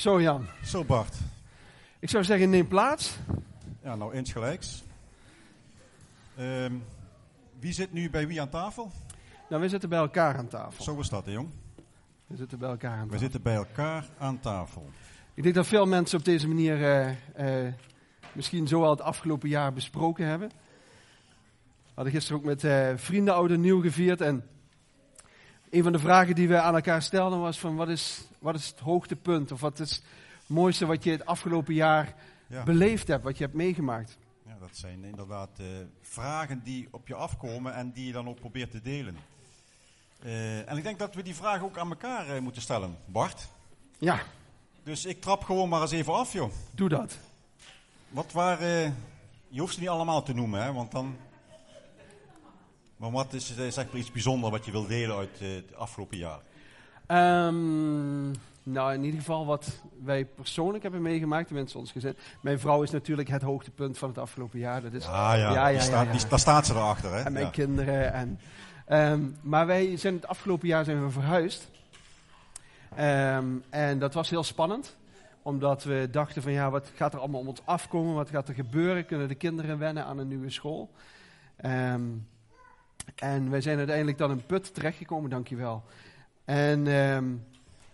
Zo Jan, Zo Bart. ik zou zeggen neem plaats. Ja, nou insgelijks. Ehm, wie zit nu bij wie aan tafel? Nou, we zitten bij elkaar aan tafel. Zo is dat, hè, jong. We zitten bij elkaar aan We tafel. zitten bij elkaar aan tafel. Ik denk dat veel mensen op deze manier eh, eh, misschien zo al het afgelopen jaar besproken hebben. We hadden gisteren ook met eh, vrienden oud en nieuw gevierd. En een van de vragen die we aan elkaar stelden was van wat is, wat is het hoogtepunt? Of wat is het mooiste wat je het afgelopen jaar Ja, beleefd hebt, wat je hebt meegemaakt? ja dat zijn inderdaad eh, vragen die op je afkomen en die je dan ook probeert te delen. Eh, en ik denk dat we die vragen ook aan elkaar eh, moeten stellen, Bart. Ja, Dus ik trap gewoon maar eens even af, joh. doe dat. Wat waren... je hoeft ze niet allemaal te noemen, hè, want dan... Maar wat is eh, zeg maar iets bijzonders wat je wil delen uit eh, het afgelopen jaar? Ehm, nou, in ieder geval wat wij persoonlijk hebben meegemaakt, mensen ons gezin. Mijn vrouw is natuurlijk het hoogtepunt van het afgelopen jaar. Dat is, Ah ja, Ja, ja, die ja, staat, ja. Die, daar staat ze erachter, hè? en mijn kinderen. En, ehm, maar wij zijn het afgelopen jaar zijn we verhuisd. Ehm, en dat was heel spannend. Omdat we dachten van ja, wat gaat er allemaal om ons afkomen? Wat gaat er gebeuren? Kunnen de kinderen wennen aan een nieuwe school? Ehm, en wij zijn uiteindelijk dan in Put terechtgekomen, dankjewel. En ehm,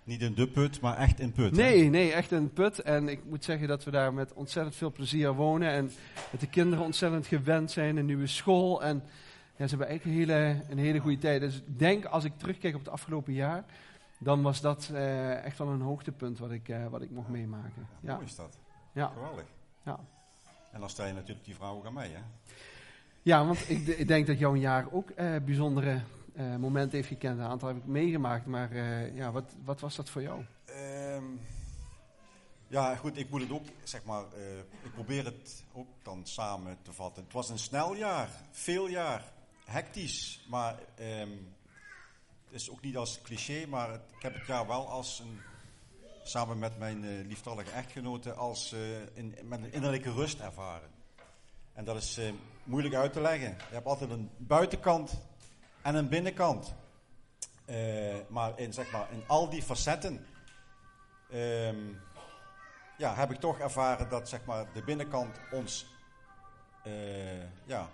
Niet in de put, maar echt in put. hè? Nee, nee, echt een put. En ik moet zeggen dat we daar met ontzettend veel plezier wonen. En dat de kinderen ontzettend gewend zijn. Een nieuwe school. En ja, ze hebben eigenlijk een hele, een hele goede tijd. Dus ik denk, als ik terugkijk op het afgelopen jaar, dan was dat eh, echt wel een hoogtepunt wat ik, eh, wat ik mocht meemaken. Ja, Mooi is dat. ja, Geweldig. ja. En dan stel je natuurlijk die ook aan mij, hè? Ja want ik, ik denk dat jouw jaar ook eh, bijzondere eh, momenten heeft gekend. Een aantal heb ik meegemaakt. Maar eh, ja, wat, wat was dat voor jou? Ehm, ja, goed, ik moet het ook, zeg maar, ik probeer het ook dan samen te vatten. Het was een snel jaar, veel jaar, hectisch, maar ehm, het is ook niet als cliché, maar ik heb het jaar wel als een, samen met mijn eh, lieftallige echtgenote, als in, met een innerlijke rust ervaren. En dat is eh, moeilijk uit te leggen. Je hebt altijd een buitenkant en een binnenkant. Eh, maar, in, zeg maar in al die facetten ehm, ja, heb ik toch ervaren dat zeg maar, de binnenkant ons eh, ja,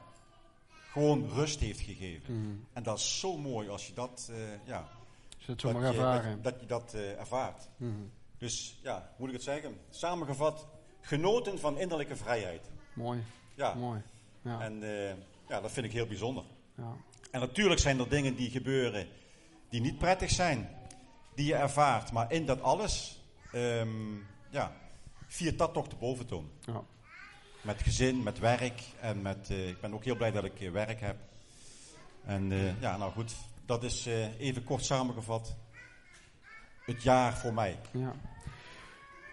gewoon rust heeft gegeven. Mhm. En dat is zo mooi als je dat, eh, ja, dat je, dat, dat je dat ervaart. Mhm. Dus ja, hoe moet ik het zeggen? Samengevat, genoten van innerlijke vrijheid. Mooi, Ja, mooi. Ja, en eh, ja, dat vind ik heel bijzonder. ja. En natuurlijk zijn er dingen die gebeuren die niet prettig zijn, die je ervaart. Maar in dat alles, ehm, ja, viert dat toch de boventoon. ja. Met gezin, met werk en met, eh, ik ben ook heel blij dat ik eh, werk heb. En ja, nou goed, dat is even kort samengevat het jaar voor mij. Ja.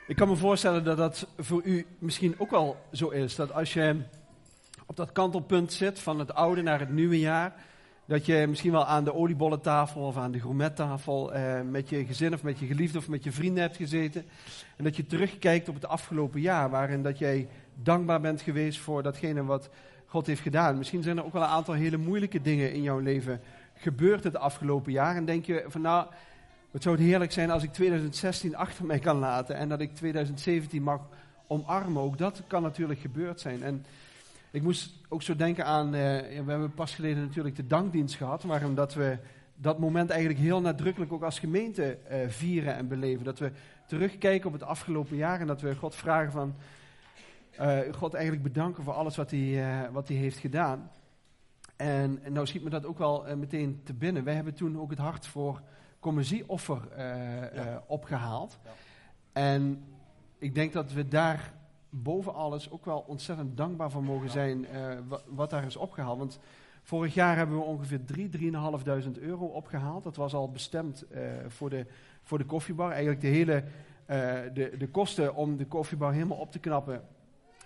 Ik kan me voorstellen dat dat voor u misschien ook wel zo is. Dat als je op dat kantelpunt zit van het oude naar het nieuwe jaar. Dat je misschien wel aan de oliebollentafel of aan de gourmettafel eh, met je gezin of met je geliefde of met je vrienden hebt gezeten. En dat je terugkijkt op het afgelopen jaar waarin dat jij dankbaar bent geweest voor datgene wat God heeft gedaan. Misschien zijn er ook wel een aantal hele moeilijke dingen in jouw leven gebeurd het afgelopen jaar. En denk je van nou, het zou het heerlijk zijn als ik 2016 achter mij kan laten en dat ik 2017 mag omarmen. Ook dat kan natuurlijk gebeurd zijn. En ik moest ook zo denken aan, eh, ja, we hebben pas geleden natuurlijk de dankdienst gehad, waarom dat we dat moment eigenlijk heel nadrukkelijk ook als gemeente eh, vieren en beleven. Dat we terugkijken op het afgelopen jaar en dat we God vragen van, eh, God eigenlijk bedanken voor alles wat hij, wat hij heeft gedaan. En, en nou schiet me dat ook wel meteen te binnen. Wij hebben toen ook het hart voor commisieoffer eh, eh, opgehaald. Ja. En ik denk dat we daar boven alles ook wel ontzettend dankbaar voor mogen zijn eh, wa- wat daar is opgehaald. Want vorig jaar hebben we ongeveer 3, 3.500 euro opgehaald. Dat was al bestemd eh, voor, de, voor de koffiebar. Eigenlijk de hele eh, de, de kosten om de koffiebar helemaal op te knappen,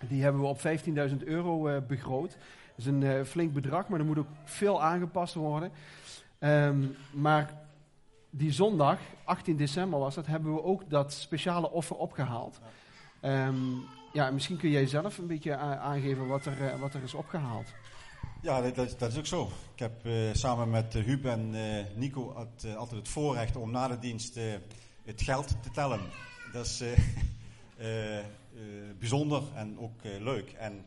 die hebben we op 15.000 euro begroot. Dat is een flink bedrag, maar er moet ook veel aangepast worden. Ehm, maar die zondag, 18 december was dat, hebben we ook dat speciale offer opgehaald. Ehm, ja, misschien kun jij zelf een beetje aangeven wat er, eh, wat er is opgehaald. Ja, dat, dat, is ook zo. Ik heb eh, samen met eh, Huub en Nico altijd het voorrecht om na de dienst het geld te tellen Dat is bijzonder en ook leuk. En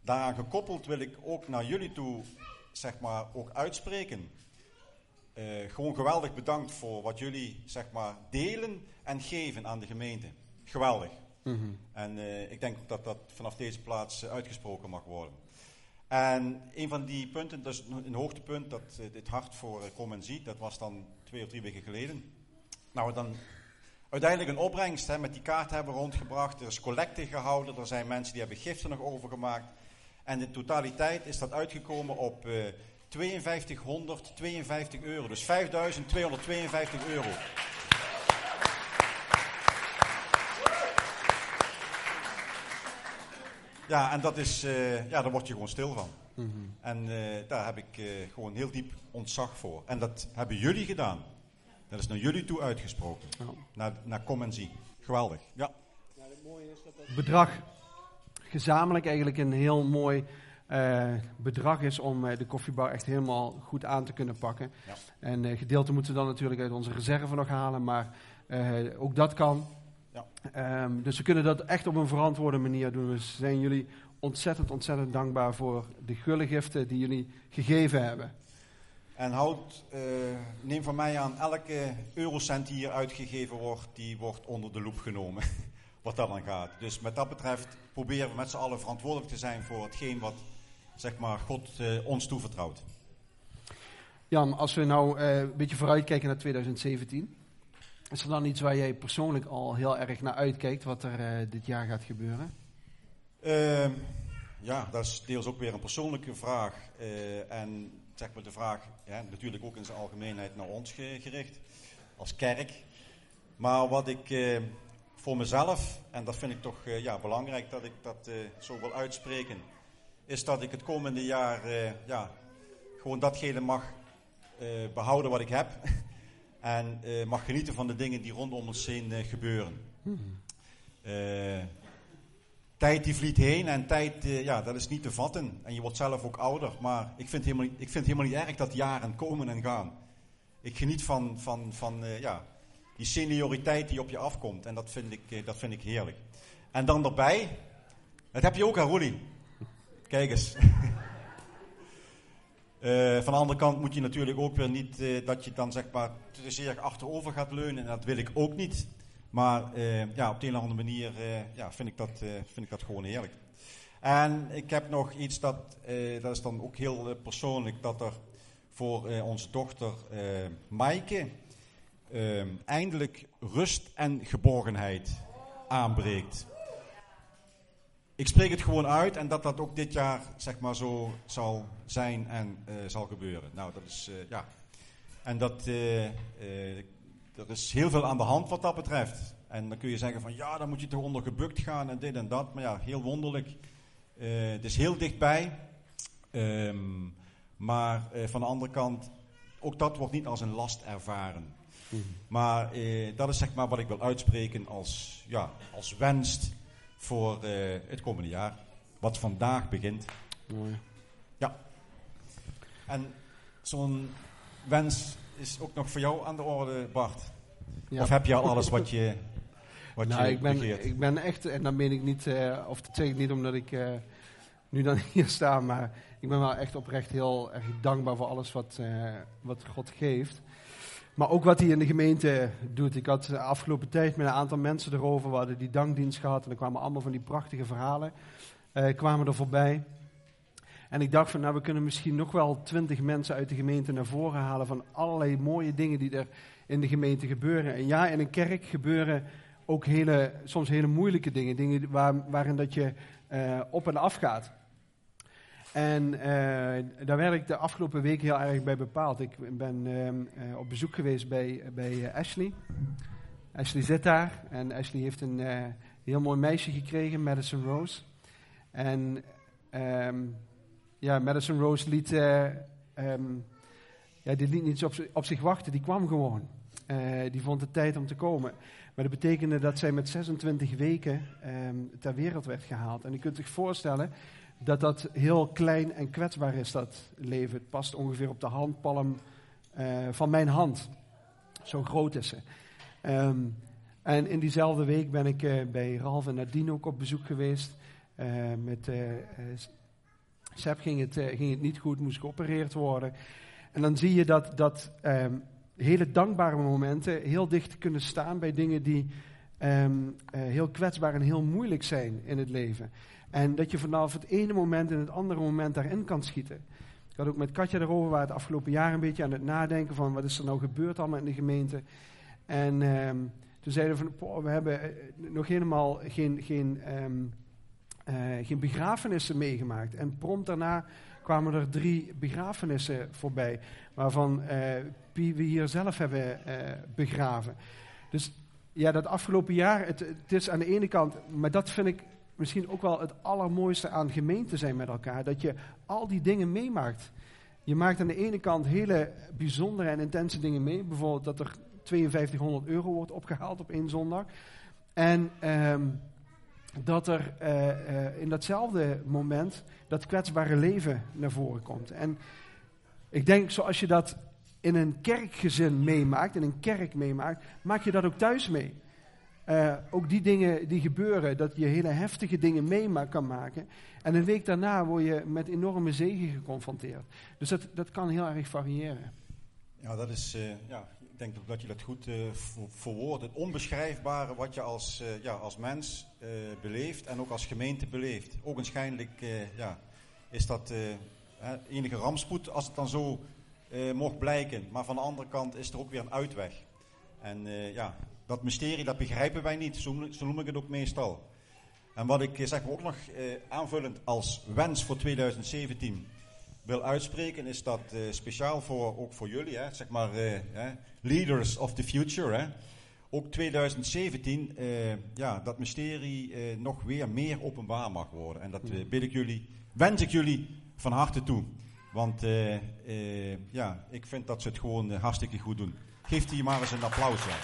daaraan gekoppeld wil ik ook naar jullie toe, zeg maar, ook uitspreken. gewoon geweldig bedankt voor wat jullie, zeg maar, delen en geven aan de gemeente. Geweldig. Mhm. En ik denk dat dat vanaf deze plaats uitgesproken mag worden. En een van die punten, is een hoogtepunt, dat, het hart voor Kom en Zie, dat was dan twee of drie weken geleden. Nou, dan uiteindelijk een opbrengst hè, met die kaart hebben rondgebracht. Er is collecte gehouden, er zijn mensen die hebben giften nog overgemaakt. En de totaliteit is dat uitgekomen op uh, 5252 euro. Dus 5252 euro. Ja, en dat is, uh, ja, daar word je gewoon stil van. Mm -hmm. En uh, daar heb ik uh, gewoon heel diep ontzag voor. En dat hebben jullie gedaan. Dat is naar jullie toe uitgesproken. Ja. Naar, naar kom en zie. Geweldig. Ja. ja het mooie is dat het bedrag gezamenlijk eigenlijk een heel mooi uh, bedrag is om uh, de koffiebar echt helemaal goed aan te kunnen pakken. Ja. En uh, gedeelte moeten we dan natuurlijk uit onze reserve nog halen, maar ook dat kan. Um, dus we kunnen dat echt op een verantwoorde manier doen. Dus zijn jullie ontzettend, ontzettend dankbaar voor de gulle giften die jullie gegeven hebben. En houd, uh, neem van mij aan, elke eurocent die hier uitgegeven wordt, die wordt onder de loep genomen. wat dat dan gaat. Dus met dat betreft proberen we met z'n allen verantwoordelijk te zijn voor hetgeen wat zeg maar, God uh, ons toevertrouwt. Jan, als we nou uh, een beetje vooruitkijken naar 2017. Is er dan iets waar jij persoonlijk al heel erg naar uitkijkt, wat er dit jaar gaat gebeuren? Ehm, ja, dat is deels ook weer een persoonlijke vraag. en zeg maar de vraag, ja, natuurlijk ook in zijn algemeenheid naar ons gericht, als kerk. Maar wat ik eh, voor mezelf, en dat vind ik toch eh, ja, belangrijk dat ik dat eh, zo wil uitspreken, is dat ik het komende jaar eh, ja, gewoon datgene mag eh, behouden wat ik heb. en eh, mag genieten van de dingen die rondom ons heen gebeuren. Hmm. Tijd die vliet heen en tijd, ja, dat is niet te vatten. En je wordt zelf ook ouder. Maar ik vind, helemaal, ik vind het helemaal niet erg dat jaren komen en gaan. Ik geniet van, van, van ja, die senioriteit die op je afkomt. En dat vind ik, dat vind ik heerlijk. En dan erbij, dat heb je ook aan Roelie. Kijk eens. van de andere kant moet je natuurlijk ook weer niet dat je dan zeg maar te zeer achterover gaat leunen. En dat wil ik ook niet. Maar uh, ja, op de een of andere manier ja, vind, ik dat, vind ik dat gewoon heerlijk. En ik heb nog iets dat, dat is dan ook heel persoonlijk, dat er voor onze dochter Maaike eindelijk rust en geborgenheid aanbreekt. Ik spreek het gewoon uit en dat dat ook dit jaar zeg maar zo zal zijn en zal gebeuren. Nou, dat is, ja. En dat er is heel veel aan de hand wat dat betreft. En dan kun je zeggen van ja, dan moet je toch onder gebukt gaan en dit en dat. Maar ja, heel wonderlijk. Het is heel dichtbij. Um, maar van de andere kant, ook dat wordt niet als een last ervaren. Mm. Maar dat is zeg maar wat ik wil uitspreken als, ja, als wens voor het komende jaar. Wat vandaag begint. Mooi. Ja. En zo'n wens is ook nog voor jou aan de orde, Bart? Ja. Of heb je al alles wat je, wat nou, je ik ben, Ik ben echt, en dan meen ik niet, uh, of dat zeg ik niet omdat ik uh, nu dan hier sta, maar ik ben wel echt oprecht heel erg dankbaar voor alles wat, wat God geeft. Maar ook wat hij in de gemeente doet. Ik had de afgelopen tijd met een aantal mensen erover. We hadden die dankdienst gehad en er kwamen allemaal van die prachtige verhalen kwamen er voorbij. En ik dacht van, nou, we kunnen misschien nog wel twintig mensen uit de gemeente naar voren halen van allerlei mooie dingen die er in de gemeente gebeuren. En ja, in een kerk gebeuren ook hele, soms hele moeilijke dingen, dingen waar, waarin dat je uh, op en af gaat. En uh, daar werd ik de afgelopen week heel erg bij bepaald. Ik ben uh, op bezoek geweest bij, bij Ashley. Ashley zit daar en Ashley heeft een heel mooi meisje gekregen, Madison Rose. En um, ja, Madison Rose liet, um, ja, die liet niet op, zich wachten, die kwam gewoon. Die vond het tijd om te komen. Maar dat betekende dat zij met 26 weken um, ter wereld werd gehaald. En je kunt zich voorstellen dat dat heel klein en kwetsbaar is, dat leven. Het past ongeveer op de handpalm uh, van mijn hand. Zo groot is ze. Um, En in diezelfde week ben ik eh, bij Ralf en Nadine ook op bezoek geweest. Eh, met Seb ging het, ging het niet goed, moest geopereerd worden. En dan zie je dat, dat ehm, hele dankbare momenten heel dicht kunnen staan bij dingen die ehm, heel kwetsbaar en heel moeilijk zijn in het leven. En dat je vanaf het ene moment in het andere moment daarin kan schieten. Ik had ook met Katja erover, waar het afgelopen jaar een beetje aan het nadenken van wat is er nou gebeurd allemaal in de gemeente. En ehm, toen zeiden we van, we hebben eh, nog helemaal geen, geen, um, uh, geen begrafenissen meegemaakt. En prompt daarna kwamen er drie begrafenissen voorbij, waarvan uh, we hier zelf hebben begraven. Dus ja, dat afgelopen jaar, het, het is aan de ene kant, maar dat vind ik misschien ook wel het allermooiste aan gemeente zijn met elkaar. Dat je al die dingen meemaakt. Je maakt aan de ene kant hele bijzondere en intense dingen mee. Bijvoorbeeld dat er 5200 euro wordt opgehaald op één zondag. En ehm, dat er uh, uh, in datzelfde moment dat kwetsbare leven naar voren komt. En ik denk, zoals je dat in een kerkgezin meemaakt, in een kerk meemaakt, maak je dat ook thuis mee. Uh, ook die dingen die gebeuren, dat je hele heftige dingen mee kan maken. En een week daarna word je met enorme zegen geconfronteerd. Dus dat, dat kan heel erg variëren. Ja, dat is, uh, ja, ik denk dat je dat goed uh, verwoordt. Het onbeschrijfbare wat je als, ja, als mens beleeft en ook als gemeente beleeft. Ogenschijnlijk ja, is dat enige rampspoed als het dan zo mocht blijken. Maar van de andere kant is er ook weer een uitweg. En ja, dat mysterie, dat begrijpen wij niet. Zo, zo noem ik het ook meestal. En wat ik eh, zeg maar ook nog eh, aanvullend als wens voor 2017 wil uitspreken, is dat eh, speciaal voor, ook voor jullie, hè, zeg maar, eh, leaders of the future. Hè, ook 2017, eh, ja, dat mysterie eh, nog weer meer openbaar mag worden. En dat bid ik jullie, wens ik jullie van harte toe. Want ja, ik vind dat ze het gewoon hartstikke goed doen. Geef hier maar eens een applaus. Ja.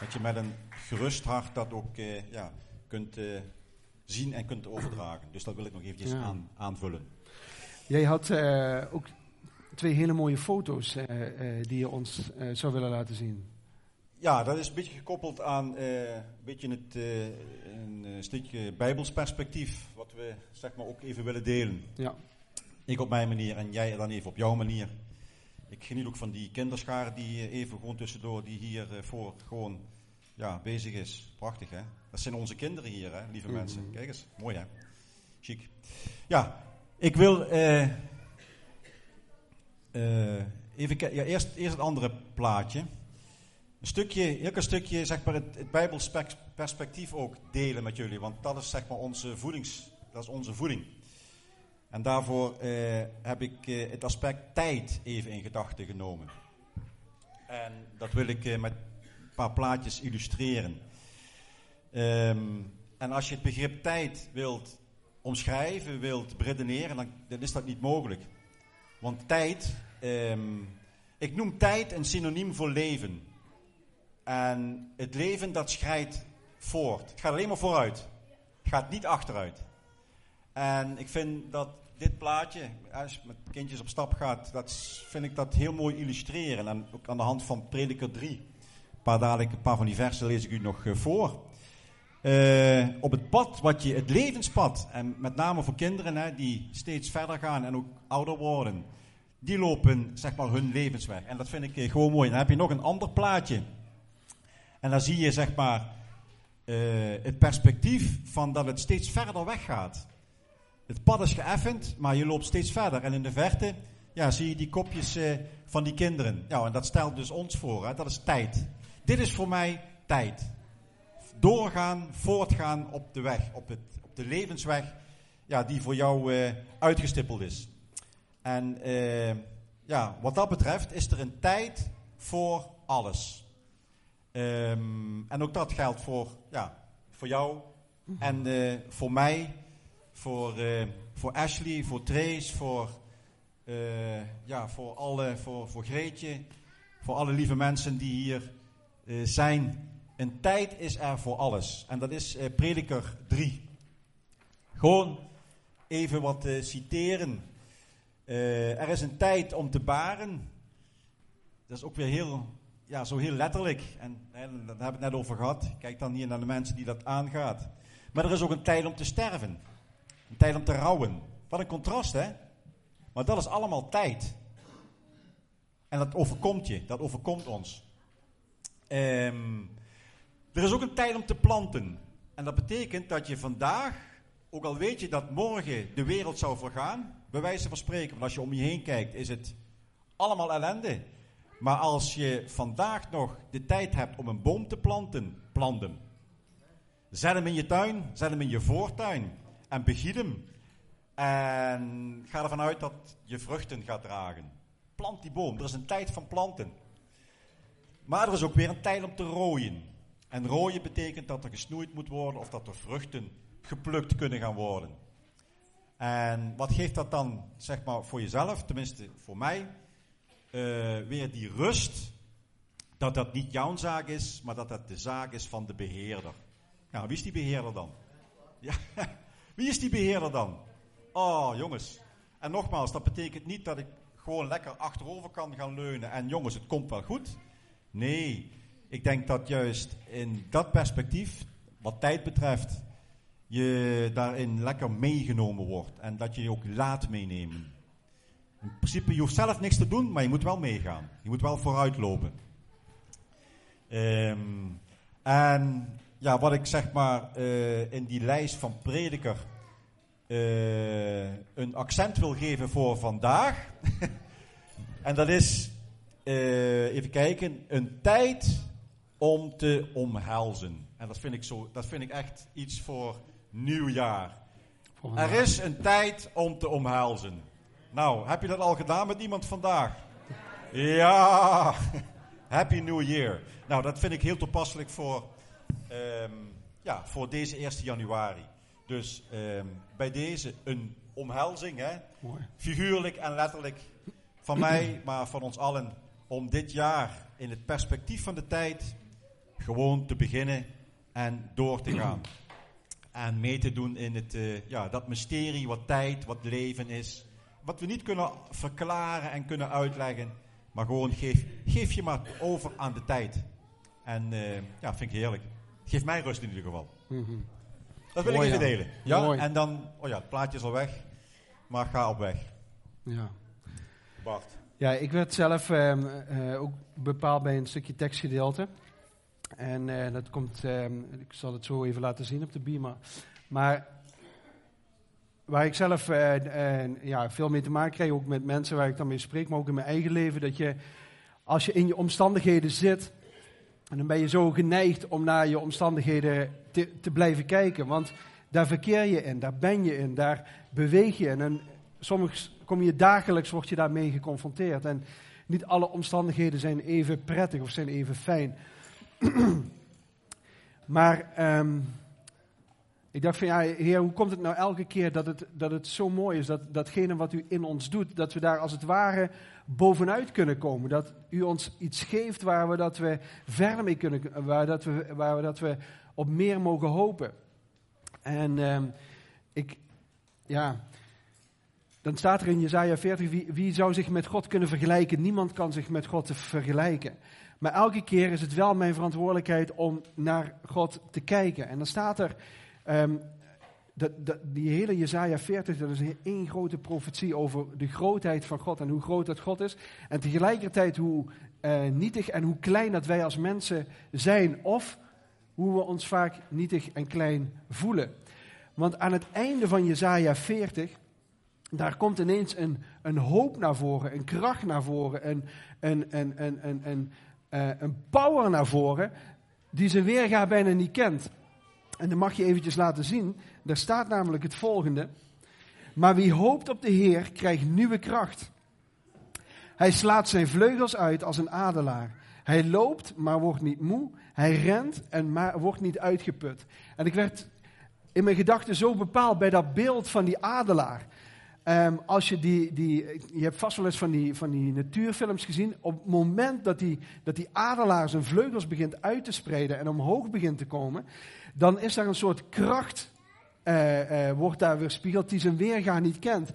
Dat je met een gerust hart dat ook ja, kunt zien en kunt overdragen. Dus dat wil ik nog eventjes ja. aan, aanvullen. Jij had ook twee hele mooie foto's die je ons zou willen laten zien. Ja, dat is een beetje gekoppeld aan een beetje het, een stukje Bijbels perspectief, wat we zeg maar ook even willen delen. Ja. Ik op mijn manier en jij dan even op jouw manier. Ik geniet ook van die kinderscharen die even gewoon tussendoor, die hier voor gewoon ja, bezig is. Prachtig hè. Dat zijn onze kinderen hier hè, lieve mhm. mensen. Kijk eens, mooi hè. Chic. Ja, ik wil uh, even kijken. Ja, eerst, eerst het andere plaatje. Een stukje, heel stukje, zeg maar, het, het Bijbels perspectief ook delen met jullie. Want dat is zeg maar onze voedings, dat is onze voeding. En daarvoor uh, heb ik uh, het aspect tijd even in gedachten genomen. En dat wil ik uh, met een paar plaatjes illustreren. Um, en als je het begrip tijd wilt omschrijven, wilt redeneren, dan, dan, is dat niet mogelijk. Want tijd, um, ik noem tijd een synoniem voor leven. En het leven dat schrijdt voort. Het gaat alleen maar vooruit. Het gaat niet achteruit. En ik vind dat dit plaatje, als je met kindjes op stap gaat, dat vind ik dat heel mooi illustreren. En ook aan de hand van Prediker 3. Een paar, dadelijk, een paar van die versen lees ik u nog uh, voor. Uh, op het pad, wat je, het levenspad, en met name voor kinderen hè, die steeds verder gaan en ook ouder worden, die lopen zeg maar hun levensweg. En dat vind ik uh, gewoon mooi. Dan heb je nog een ander plaatje. En dan zie je zeg maar het perspectief van dat het steeds verder weggaat. Het pad is geëffend, maar je loopt steeds verder. En in de verte ja, zie je die kopjes uh, van die kinderen. Ja, en dat stelt dus ons voor. Hè? Dat is tijd. Dit is voor mij tijd. Doorgaan, voortgaan op de weg, op, het, op de levensweg ja, die voor jou uh, uitgestippeld is. En ja, wat dat betreft is er een tijd voor alles. Um, en ook dat geldt voor, ja, voor jou en voor mij voor, uh, voor Ashley, voor Trace, voor, uh, ja, voor, alle, voor, voor Greetje, voor alle lieve mensen die hier zijn. Een tijd is er voor alles. En dat is Prediker 3. Gewoon even wat citeren. Eh, er is een tijd om te baren. Dat is ook weer heel, ja, zo heel letterlijk. En daar hebben we het net over gehad. Kijk dan hier naar de mensen die dat aangaat. Maar er is ook een tijd om te sterven. Een tijd om te rouwen. Wat een contrast, hè? Maar dat is allemaal tijd. En dat overkomt je, dat overkomt ons. Ehm, er is ook een tijd om te planten. En dat betekent dat je vandaag, ook al weet je dat morgen de wereld zou vergaan, bij wijze van spreken, want als je om je heen kijkt, is het allemaal ellende. Maar als je vandaag nog de tijd hebt om een boom te planten, plant hem. Zet hem in je tuin, zet hem in je voortuin en begiet hem. En ga ervan uit dat je vruchten gaat dragen. Plant die boom. Er is een tijd van planten. Maar er is ook weer een tijd om te rooien. En rooien betekent dat er gesnoeid moet worden of dat er vruchten geplukt kunnen gaan worden. En wat geeft dat dan, zeg maar, voor jezelf, tenminste voor mij, uh, weer die rust, dat dat niet jouw zaak is, maar dat dat de zaak is van de beheerder. Nou, wie is die beheerder dan? Ja, wie is die beheerder dan? Oh, jongens. En nogmaals, dat betekent niet dat ik gewoon lekker achterover kan gaan leunen en jongens, het komt wel goed. Nee, ik denk dat juist in dat perspectief, wat tijd betreft, je daarin lekker meegenomen wordt en dat je je ook laat meenemen. In principe, je hoeft zelf niks te doen, maar je moet wel meegaan. Je moet wel vooruitlopen. Um, en ja, wat ik zeg maar uh, in die lijst van prediker uh, een accent wil geven voor vandaag. en dat is, uh, even kijken, een tijd om te omhelzen. En dat vind ik, zo, dat vind ik echt iets voor nieuwjaar. Er is een tijd om te omhelzen. Nou, heb je dat al gedaan met iemand vandaag? Ja, Happy New Year. Nou, dat vind ik heel toepasselijk voor, um, ja, voor deze 1 januari. Dus um, bij deze een omhelzing, hè? Mooi. figuurlijk en letterlijk, van mij, maar van ons allen, om dit jaar in het perspectief van de tijd gewoon te beginnen en door te gaan. En mee te doen in het, uh, ja, dat mysterie wat tijd, wat leven is. Wat we niet kunnen verklaren en kunnen uitleggen. Maar gewoon geef, geef je maar over aan de tijd. En uh, ja, vind ik heerlijk. Geef mij rust in ieder geval. Mm -hmm. Dat wil Mooi, ik even delen. Ja, Mooi. en dan, oh ja, het plaatje is al weg. Maar ga op weg. Ja. Bart. Ja, ik werd zelf uh, uh, ook bepaald bij een stukje tekstgedeelte. En uh, dat komt, um, ik zal het zo even laten zien op de beamer. Maar waar ik zelf uh, ja, veel mee te maken krijg, ook met mensen waar ik dan mee spreek, maar ook in mijn eigen leven, dat je als je in je omstandigheden zit, en dan ben je zo geneigd om naar je omstandigheden te, blijven kijken. Want daar verkeer je in, daar ben je in, daar beweeg je in. En soms kom je dagelijks, word je daarmee geconfronteerd. En niet alle omstandigheden zijn even prettig of zijn even fijn. maar um, ik dacht van ja, heer, hoe komt het nou elke keer dat het, dat het zo mooi is, dat datgene wat u in ons doet, dat we daar als het ware bovenuit kunnen komen. Dat u ons iets geeft waar we dat we verder mee kunnen, waar, dat we, waar we dat we op meer mogen hopen. En um, ik, ja, dan staat er in Jezaja 40, wie, wie zou zich met God kunnen vergelijken? Niemand kan zich met God vergelijken. Maar elke keer is het wel mijn verantwoordelijkheid om naar God te kijken. En dan staat er, um, die hele Jezaja 40, dat is één grote profetie over de grootheid van God en hoe groot dat God is. En tegelijkertijd hoe uh, nietig en hoe klein dat wij als mensen zijn. Of hoe we ons vaak nietig en klein voelen. Want aan het einde van Jezaja 40, daar komt ineens een, een hoop naar voren, een kracht naar voren, een, een, een power naar voren, die zijn weerga bijna niet kent. En dan mag je eventjes laten zien. Daar staat namelijk het volgende. Maar wie hoopt op de Heer krijgt nieuwe kracht. Hij slaat zijn vleugels uit als een adelaar. Hij loopt, maar wordt niet moe. Hij rent en maar wordt niet uitgeput. En ik werd in mijn gedachten zo bepaald bij dat beeld van die adelaar. Um, als je die, die, je hebt vast wel eens van die, van die natuurfilms gezien. Op het moment dat die, dat die adelaar zijn vleugels begint uit te spreiden en omhoog begint te komen, dan is daar een soort kracht, uh, uh, wordt daar weerspiegeld die zijn weerga niet kent.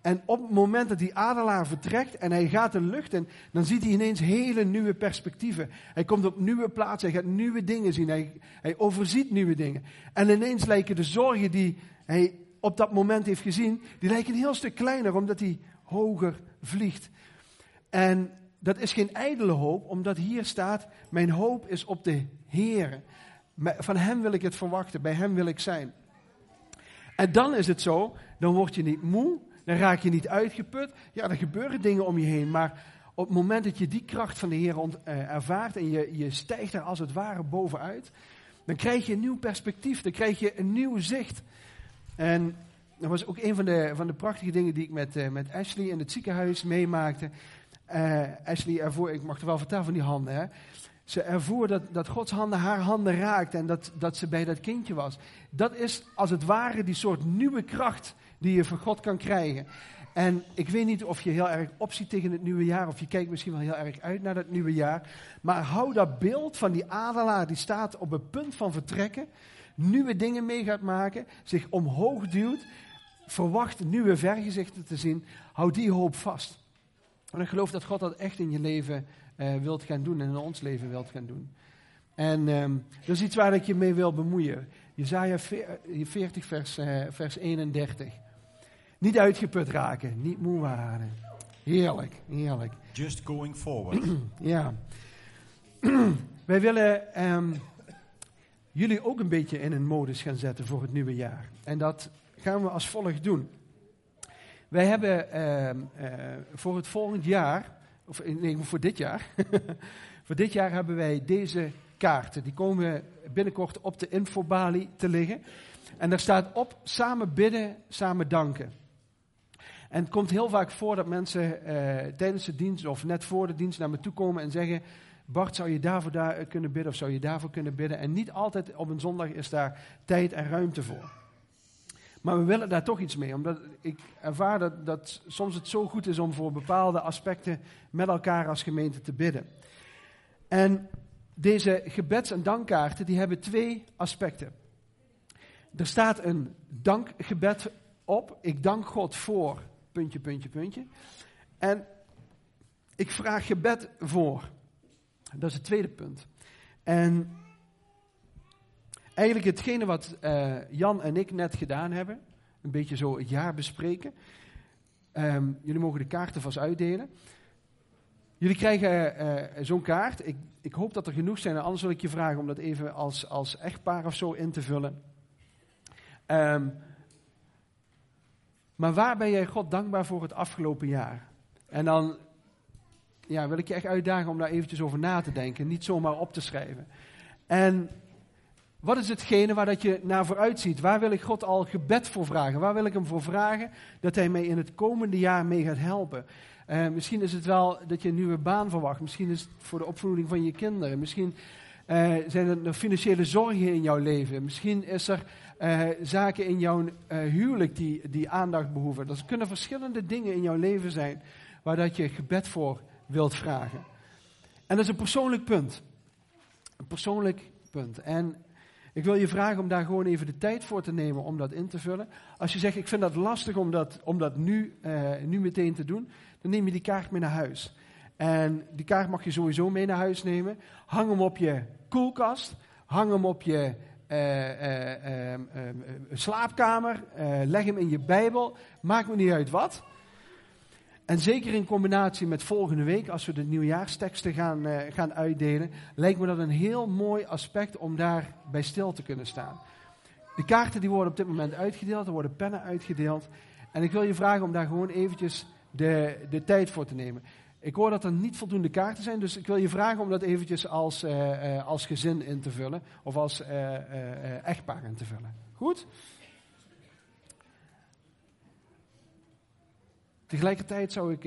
En op het moment dat die adelaar vertrekt en hij gaat de lucht in, dan ziet hij ineens hele nieuwe perspectieven. Hij komt op nieuwe plaatsen, hij gaat nieuwe dingen zien, hij, hij overziet nieuwe dingen. En ineens lijken de zorgen die hij op dat moment heeft gezien, die lijken een heel stuk kleiner, omdat hij hoger vliegt. En dat is geen ijdele hoop, omdat hier staat, mijn hoop is op de Heer. Van Hem wil ik het verwachten, bij Hem wil ik zijn. En dan is het zo, dan word je niet moe, dan raak je niet uitgeput. Ja, er gebeuren dingen om je heen, maar op het moment dat je die kracht van de Heer eh, ervaart en je, je stijgt er als het ware bovenuit, dan krijg je een nieuw perspectief, dan krijg je een nieuw zicht. En dat was ook een van de, van de prachtige dingen die ik met, uh, met Ashley in het ziekenhuis meemaakte. Uh, Ashley ervoor, ik mag er wel vertellen van die handen, hè. Ze ervoer dat, dat Gods handen haar handen raakten en dat, dat ze bij dat kindje was. Dat is als het ware die soort nieuwe kracht die je van God kan krijgen. En ik weet niet of je heel erg opziet tegen het nieuwe jaar, of je kijkt misschien wel heel erg uit naar dat nieuwe jaar. Maar hou dat beeld van die adelaar die staat op het punt van vertrekken, nieuwe dingen mee gaat maken, zich omhoog duwt, verwacht nieuwe vergezichten te zien. Hou die hoop vast. En ik geloof dat God dat echt in je leven uh, wilt gaan doen en in ons leven wilt gaan doen. En um, dat is iets waar ik je mee wil bemoeien. Jezaja 40 vers, uh, vers 31. Niet uitgeput raken, niet moe waren. Heerlijk, heerlijk. Just going forward. ja. Wij willen um, jullie ook een beetje in een modus gaan zetten voor het nieuwe jaar. En dat gaan we als volgt doen. Wij hebben uh, voor het volgend jaar, of nee, voor dit jaar, voor dit jaar hebben wij deze kaarten. Die komen binnenkort op de infobalie te liggen. En daar staat op samen bidden, samen danken. En het komt heel vaak voor dat mensen uh, tijdens de dienst of net voor de dienst naar me toe komen en zeggen: Bart, zou je daarvoor daar kunnen bidden of zou je daarvoor kunnen bidden? En niet altijd op een zondag is daar tijd en ruimte voor. Maar we willen daar toch iets mee, omdat ik ervaar dat, dat soms het zo goed is om voor bepaalde aspecten met elkaar als gemeente te bidden. En deze gebeds- en dankkaarten die hebben twee aspecten. Er staat een dankgebed op. Ik dank God voor puntje, puntje, puntje. En ik vraag gebed voor. Dat is het tweede punt. En eigenlijk hetgene wat uh, Jan en ik net gedaan hebben, een beetje zo het jaar bespreken. Um, jullie mogen de kaarten vast uitdelen. Jullie krijgen uh, zo'n kaart. Ik, ik, hoop dat er genoeg zijn. Anders wil ik je vragen om dat even als, als echtpaar of zo in te vullen. Um, maar waar ben jij God dankbaar voor het afgelopen jaar? En dan ja, wil ik je echt uitdagen om daar eventjes over na te denken. Niet zomaar op te schrijven. En wat is hetgene waar dat je naar vooruit ziet? Waar wil ik God al gebed voor vragen? Waar wil ik hem voor vragen dat hij mij in het komende jaar mee gaat helpen? Uh, misschien is het wel dat je een nieuwe baan verwacht. Misschien is het voor de opvoeding van je kinderen. Misschien uh, zijn er financiële zorgen in jouw leven. Misschien is er uh, zaken in jouw huwelijk die, die aandacht behoeven. Er kunnen verschillende dingen in jouw leven zijn waar dat je gebed voor wilt vragen. En dat is een persoonlijk punt. Een persoonlijk punt. En ik wil je vragen om daar gewoon even de tijd voor te nemen om dat in te vullen. Als je zegt, ik vind dat lastig om dat, om dat nu, uh, nu meteen te doen, dan neem je die kaart mee naar huis. En die kaart mag je sowieso mee naar huis nemen. Hang hem op je koelkast. Hang hem op je uh, uh, slaapkamer. leg hem in je Bijbel. Maakt me niet uit wat. En zeker in combinatie met volgende week, als we de nieuwjaarsteksten gaan, uh, gaan uitdelen, lijkt me dat een heel mooi aspect om daar bij stil te kunnen staan. De kaarten die worden op dit moment uitgedeeld, er worden pennen uitgedeeld. En ik wil je vragen om daar gewoon eventjes de, de tijd voor te nemen. Ik hoor dat er niet voldoende kaarten zijn, dus ik wil je vragen om dat eventjes als, uh, uh, als gezin in te vullen. Of als echtpaar in te vullen. Goed? Tegelijkertijd zou ik